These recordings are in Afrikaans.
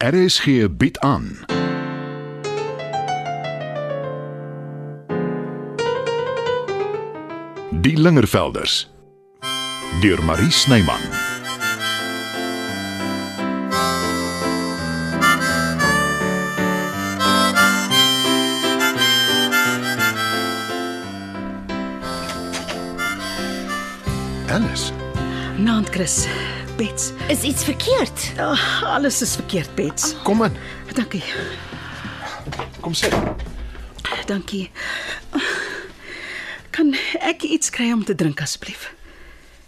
RSG bied aan. Die Lingervelders deur Marie Snyman. Alice, Naand Chris. Bets. Is iets verkeerd? Oh, alles is verkeerd, Bets. kom in. Dankie. Kom sit. Dankie. Kan ek iets kry om te drink asseblief?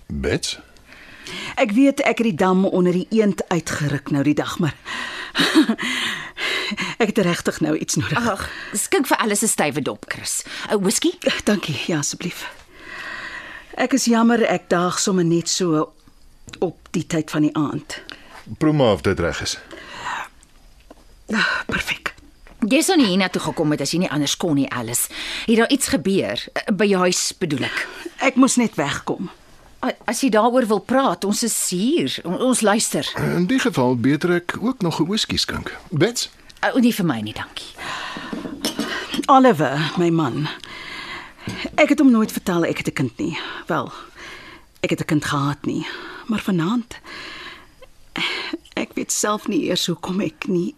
Bets, Ek weet ek het die dam onder die eend uitgeruk nou die dag, maar ek het regtig nou iets nodig. Ag, skink vir alles 'n stywe dop, Chris. 'n Whisky? Dankie, ja asseblief. Ek is jammer ek daag sommer net so op die tyd van die aand. proe maar of dit reg is. Ah, Perfek. Jy sou nie hiernatoe gekom het as jy nie anders kon nie, Alice. Het daar iets gebeur by jou huis bedoel ek? Ek moes net wegkom. As jy daaroor wil praat, ons is hier. On- Ons luister. In die geval beter ek ook nog 'n whisky skink. Bets, O, nie vir my nie, dankie. Oliver, my man. Ek het hom nooit vertel ek het 'n kind nie. Wel, ek het 'n kind gehad nie, maar vanaand ek weet self nie eers hoekom ek nie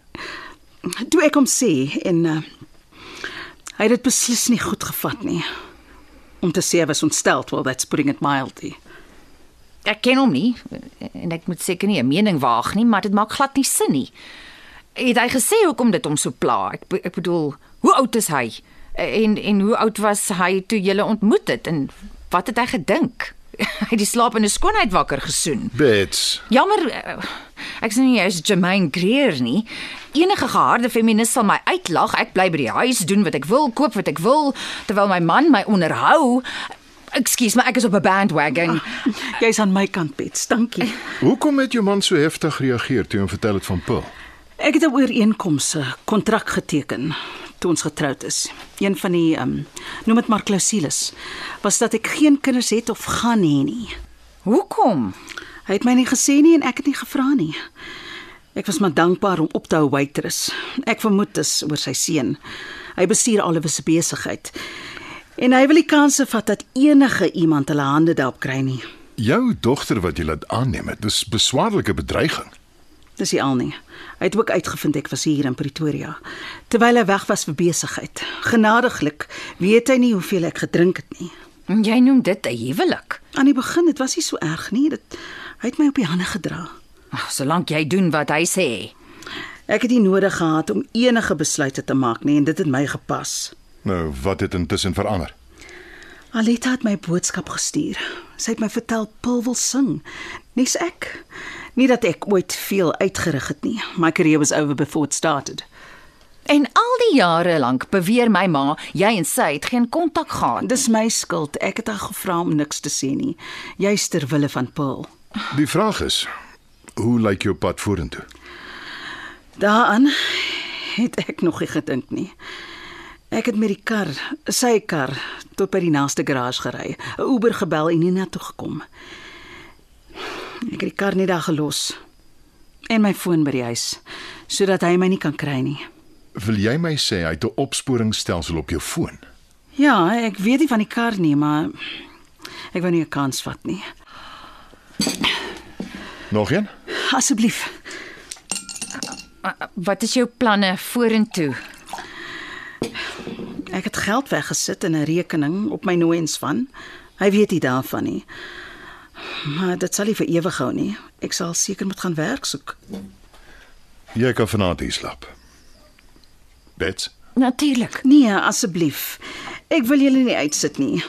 toe ek hom sê en uh, hy het dit beslis nie goed gevat nie. Om te sê hy was ontsteld, well that's putting it mildly. Ek ken hom nie en ek moet seker nie 'n mening waag nie, maar dit maak glad nie sin nie. Het hy gesê hoekom dit hom so pla? Ek be- ek bedoel, hoe oud is hy? En en hoe oud was hy toe julle ontmoet het en wat het hy gedink? Hy het die slapende skoonheid wakker gesoen. Bets. Jammer, eh, ek sien nie jy's Jermaine Greer nie. Enige geharde feminis sal my uitlag. Ek bly by die huis, doen wat ek wil, koop wat ek wil, terwyl my man my onderhou. Ekskuus, maar ek is op 'n bandwagon. Jy's aan my kant, Bets. Dankie. Hoekom het jou man so heftig reageer toe hy hom vertel het van Paul? Ek het 'n ooreenkoms, 'n kontrak geteken toe ons getroud is. Een van die ehm um, noem dit maar klousules was dat ek geen kinders het of gaan hê nie. Hoekom? Hy het my nie gesê nie en ek het nie gevra nie. Ek was maar dankbaar om op te hou waitress. Ek vermoed dis oor sy seun. Hy bestuur Oliver se besigheid. En hy wil die kanse vat dat enige iemand hulle hande daarop kry nie. Jou dogter wat jy laat aanneem het, dis beswaarlike bedreiging. Dis nie al nie. Hy het ook uitgevind ek was hier in Pretoria terwyl hy weg was vir besigheid. Genadiglik weet hy nie hoeveel ek gedrink het nie. Jy noem dit 'n huwelik. Aan die begin, dit was nie so erg nie. Dit hy het my op die hande gedra. Ag, solank jy doen wat hy sê. Ek het nie nodig gehad om enige besluite te maak nie en dit het my gepas. Nou, wat het intussen verander? Aletta het my boodskap gestuur. Sy het my vertel Paul wil sing. Nes ek. Nie dat ek ooit veel uitgerig het nie. My career was over before it started. En al die jare lank beweer my ma, jy en sy het geen kontak gehad. Dis my skuld. Ek het haar gevra om niks te sê nie, juis ter wille van Paul. Die vraag is, hoe lyk jou pad vorentoe? Daaraan het ek nog nie gedink nie. Ek het met die kar, sy kar, tot by die naaste garage gery, 'n Uber gebel en nie toe gekom. Ek het die kar net daar gelos en my foon by die huis sodat hy my nie kan kry nie. Wil jy my sê hy het 'n opsporingsstelsel op jou foon? Ja, ek weet nie van die kar nie, maar ek wou nie 'n kans vat nie. Nog een? Asseblief. Wat is jou planne vorentoe? Ek het geld weggesit in 'n rekening op my nooiens van. Hy weet nie daarvan nie. Maar dit sal nie vir ewig hou nie. Ek sal seker moet gaan werk soek. Jy kan vanaand hier slaap. Bets, Natuurlik. Nee, asseblief. Ek wil julle nie uitsit nie.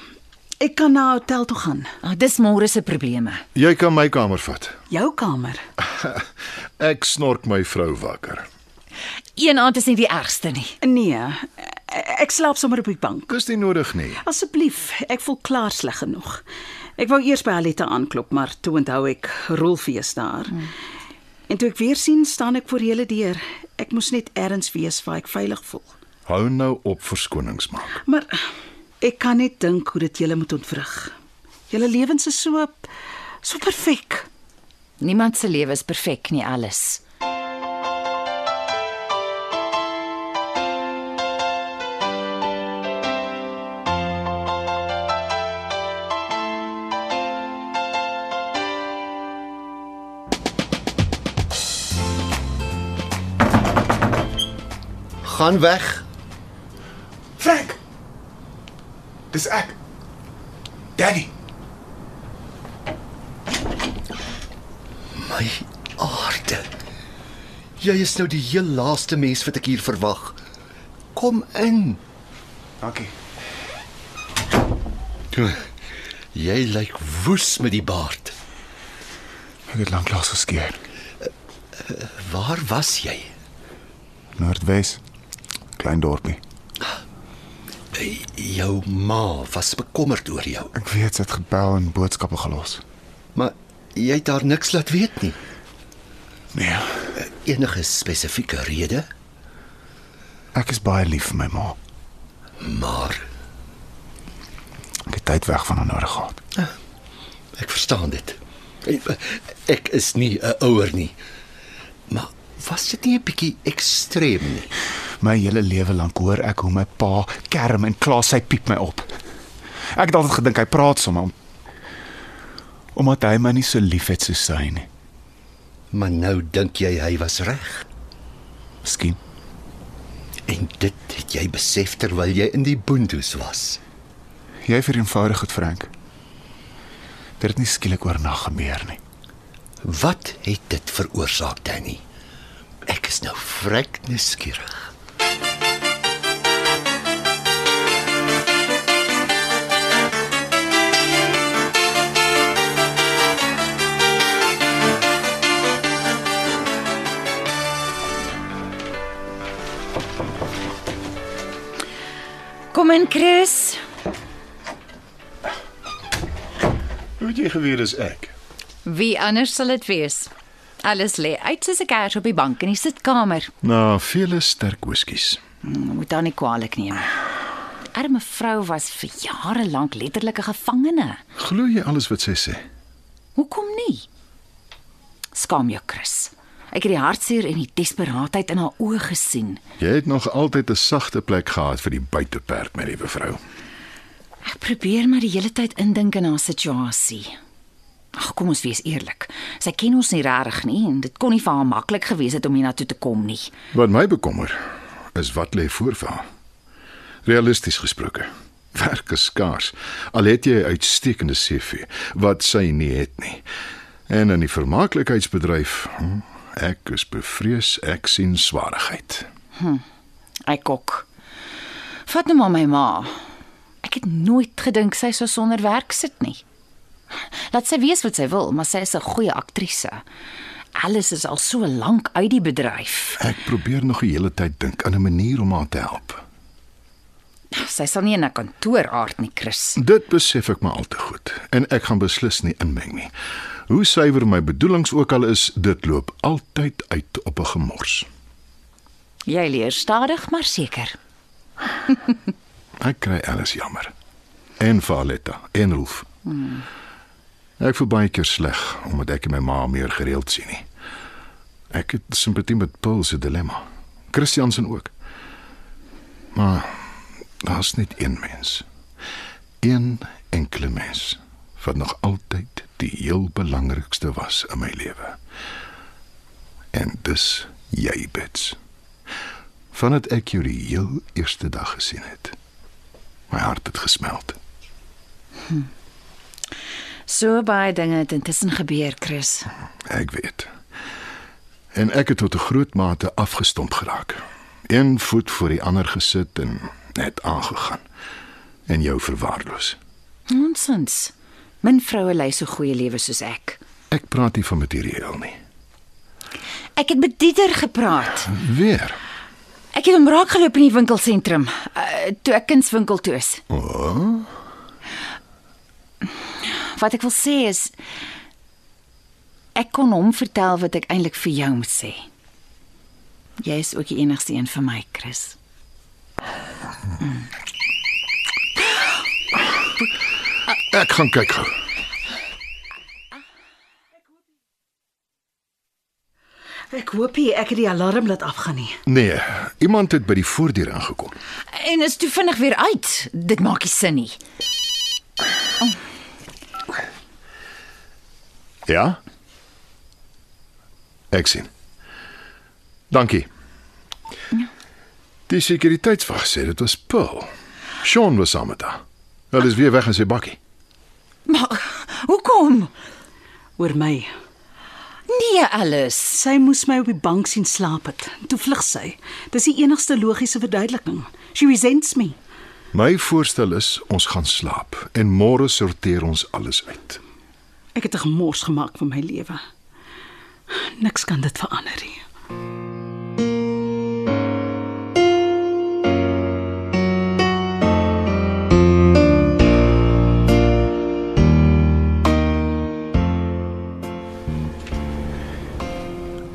Ek kan na 'n hotel toe gaan. Ah, dis môre se probleme. jy kan my kamer vat. Jou kamer. Ek snork my vrou wakker. Een aand is nie die ergste nie. Nee, ek slaap sommer op die bank. Dis nie nodig nie. Asseblief, ek voel klaar sleg genoeg. Ek wou eers by Aletta aanklop, maar toe onthou ek rolfees daar. Hmm. En toe ek weer sien, staan ek voor julle deur. Ek moes net ergens wees waar ek veilig voel. Hou nou op verskonings maak. Maar ek kan net dink hoe dit julle moet ontwrig. Julle lewens is so so perfek. Niemand se lewe is perfek nie alles. Gaan weg. Frank. Dis ek. Danny. My aarde. Jy is nou die heel laaste mens wat ek hier verwag. Kom in. Dankie. Jy lyk woes met die baard. Ek het lanklaas geskeer. Waar was jy? Noordwes. Klein dorpie. Jou ma was bekommerd oor jou, Ek weet sy het gebel en boodskappe gelos. maar jy het haar niks laat weet nie. Nee, Enige spesifieke rede? ek is baie lief vir my ma. Maar Ek het tyd weg van haar nodig gehad. ek verstaan dit. Ek is nie 'n ouer nie. Maar was dit nie 'n bietjie ekstreem nie? My hele lewe lank hoor ek hoe my pa kerm en kla sy piep my op. Ek het altyd gedink hy praat sommer om omdat hy my nie so liefhet soos sy nie. Maar nou dink jy hy was reg. Miskien. En dit het jy besef terwyl jy in die boondoes was. Jy vereenvoudig dit, Frank. Dit het nie skielik oornag gebeur nie. Wat het dit veroorsaak, Danny? Ek is nou vrek nuuskierig. Kom in, Chris. Hoe het jy geweet is ek? Wie anders sal dit wees? Alles lê uit soos 'n kers op die bank in die sitkamer. Na vele sterk whiskies. Moet dan nie kwaadlik neem. Arme vrou was vir jare lank letterlik 'n gevangene. Glo jy alles wat sy sê? Hoekom nie? Skaam jou, Chris. Ek het die hartseer en die desperaatheid in haar oë gesien. Jy het nog altyd 'n sagte plek gehad vir die buiteperd, my liewe vrou. Ek probeer maar die hele tyd indink in haar situasie. Ag, kom ons wees eerlik. Sy ken ons nie regtig nie en dit kon nie vir haar maklik gewees het om hiernatoe te kom nie. Wat my bekommer is wat lê voor vir haar. Realisties gesproke, werk is skaars. Al het jy 'n uitstekende CV wat sy nie het nie. En in die vermaaklikheidsbedryf, hm, ek is bevrees ek sien swaarigheid. Ek ook. Vat nou maar my ma. Ek het nooit gedink sy sou sonder werk sit nie. Laat sy weet wat sy wil, maar sy is 'n goeie aktrise. Alles is al so lank uit die bedryf. Ek probeer nog die hele tyd dink aan 'n manier om haar te help. Sy sal nie in 'n kantoor aard nie, Chris. Dit besef ek maar al te goed en ek gaan beslis nie inmeng nie. Hoe suiwer my bedoelings ook al is, dit loop altyd uit op 'n gemors. Jy leer stadig, maar seker. Ek kry alles jammer. En Valetta en Rolf. Hmm. Ek voel baie keer sleg omdat ek my ma meer gereeld sien nie. Ek het simpatie met Paul se dilemma. Christiansen ook. Maar daar's net een mens. Een enkele mens wat nog altyd die heel belangrikste was in my lewe. En dis jy, Bets. Vandat ek jou die heel eerste dag gesien het. My hart het gesmeld. So baie dinge het intussen gebeur, Chris. Ek weet. En ek het tot 'n groot mate afgestomp geraak. Een voet voor die ander gesit en net aangegaan. En jou verwaarloos. Nonsens. Min vroue lei so goeie lewe soos ek. Ek praat nie van materieel nie. Ek het met Dieter gepraat. Weer. Ek het hom raakgeloop in die winkelsentrum, uh, toe ek kunswinkel toe is. O, oh, Wat ek wil sê is ek kon hom vertel wat ek eintlik vir jou moet sê. Jy is ook die enigste een vir my, Chris. Ek gaan kyk gou. Ek hoop nie ek het die alarm laat afgaan nie. Nee, iemand het by die voordeur aangekom. En is toe vinnig weer uit. Dit maak nie sin nie. Ja? Ek sien. Dankie. Die sekuriteitswag sê dit was Pearl. Sean was saam met haar. Hulle is weer weg in sy bakkie. Maar hoekom? Oor my. Nee, Alice. Sy moes my op die bank sien slaap het. Toe vlug sy. Dis die enigste logiese verduideliking. She resents me. My voorstel is ons gaan slaap en môre sorteer ons alles uit. Ek het 'n gemors gemaak van my lewe. Niks kan dit verander nie.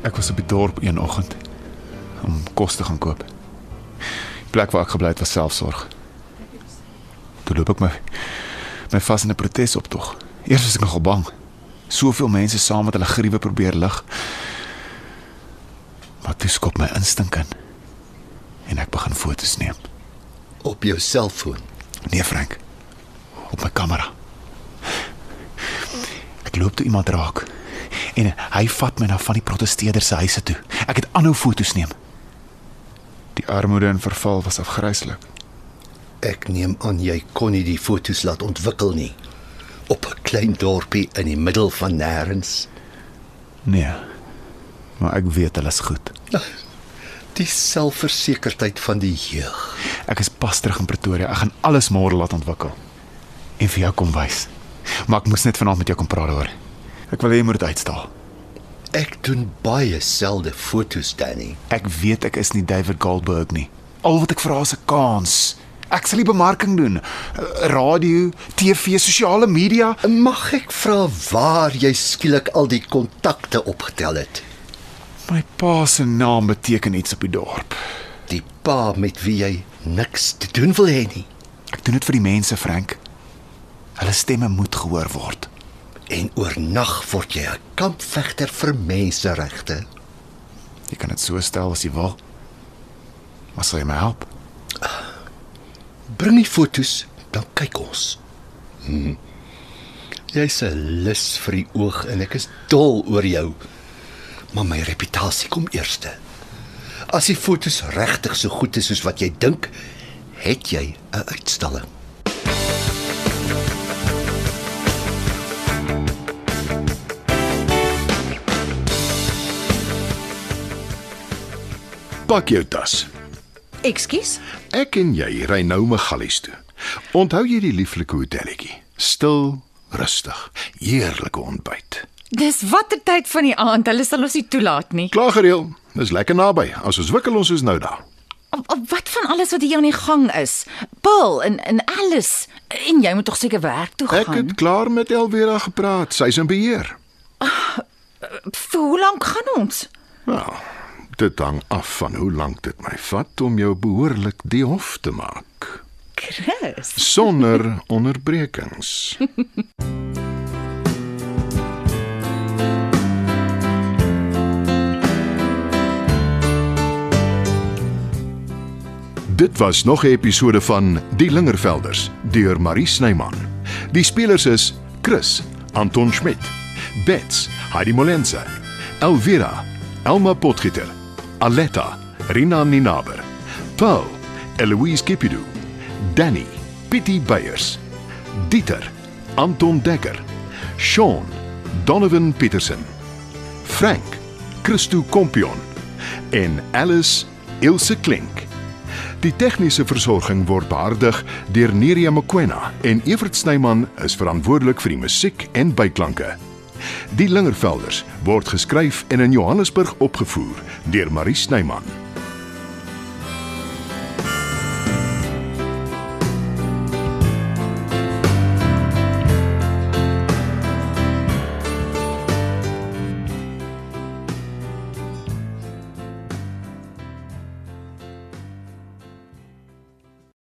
Ek was op die dorp een oggend om kos te gaan koop. Die plek waar ek gebly het was selfsorg. Toe loop ek my my vas in 'n protesoptog. Eers was ek nogal bang. Soveel mense saam met hulle griewe probeer lig. Maar toe skop my instink in en ek begin foto's neem. Op jou selfoon. Nee, Frank. Op my kamera. Ek loop toe iemand raak en hy vat my na van die protesteerders se huise toe. Ek het aanhou foto's neem. Die armoede en verval was afgryslik. Ek neem aan jy kon nie die fotos laat ontwikkel nie. Op 'n klein dorpie in die middel van nêrens. Nee. Maar ek weet hulle is goed. Die selfversekerdheid van die jeug. Ek is pas terug in Pretoria. Ek gaan alles môre laat ontwikkel en vir jou kom wys. Maar ek moes net vanaand met jou kom praat hoor. Ek wil hê jy moet uitstel. Ek doen baie selde fotos, Danny. Ek weet ek is nie David Goldberg nie. Al wat ek vra is 'n kans. Ek sal die bemarking doen. Eh, Radio, TV, sosiale media. Mag ek vra waar jy skielik al die kontakte opgetel het? My pa se naam beteken iets op die dorp. Die pa met wie jy niks te doen wil hê nie. Ek doen dit vir die mense, Frank. Hulle stemme moet gehoor word. En oornag word jy 'n kampvegter vir menseregte. Jy kan dit so stel as jy wil. Maar sal jy my help? Bring die fotos, dan kyk ons. Hm. Jy's 'n lus vir die oog en ek is dol oor jou. Maar my reputasie kom eerste. As die fotos regtig so goed is soos wat jy dink, het jy 'n uitstalling. Pak jou tas. Ekskuus. Ek en jy ry nou Magalies toe. Onthou jy die lieflike hotelletjie? Stil, rustig, heerlike ontbyt. Dis watter tyd van die aand, hulle sal ons nie toelaat nie. Klaar gereël. Dis lekker naby. As ons wikkel ons is nou daar. Op, op wat van alles wat hier aan die gang is? Paul en en alles. En jy moet tog seker werk toe Ek gaan. het klaar met Elvira gepraat. Sy's in beheer. Vir hoe lank gaan ons? Wel, dit hang af van hoe lank dit my vat om jou behoorlik die hof te maak Chris. sonder onderbrekings. Dit was nog 'n episode van Die Lingervelders deur Marie Snyman. Die spelers is Chris, Anton Schmidt, Bets, Heidi Molense, Elvira, Elma Potgieter, Aletta, Rina Ninaber, Paul, Eloise Kipidu, Danny, Pietie Beyers, Dieter, Anton Dekker, Sean, Donovan Petersen, Frank, Christo Kompion en Alice Ilse Klink. Die tegniese versorging word behartig deur Neriya Mkwena en Evert Snyman is verantwoordelik vir die musiek en byklanke. Die Lingervelders word geskryf en in Johannesburg opgevoer deur Marie Snyman.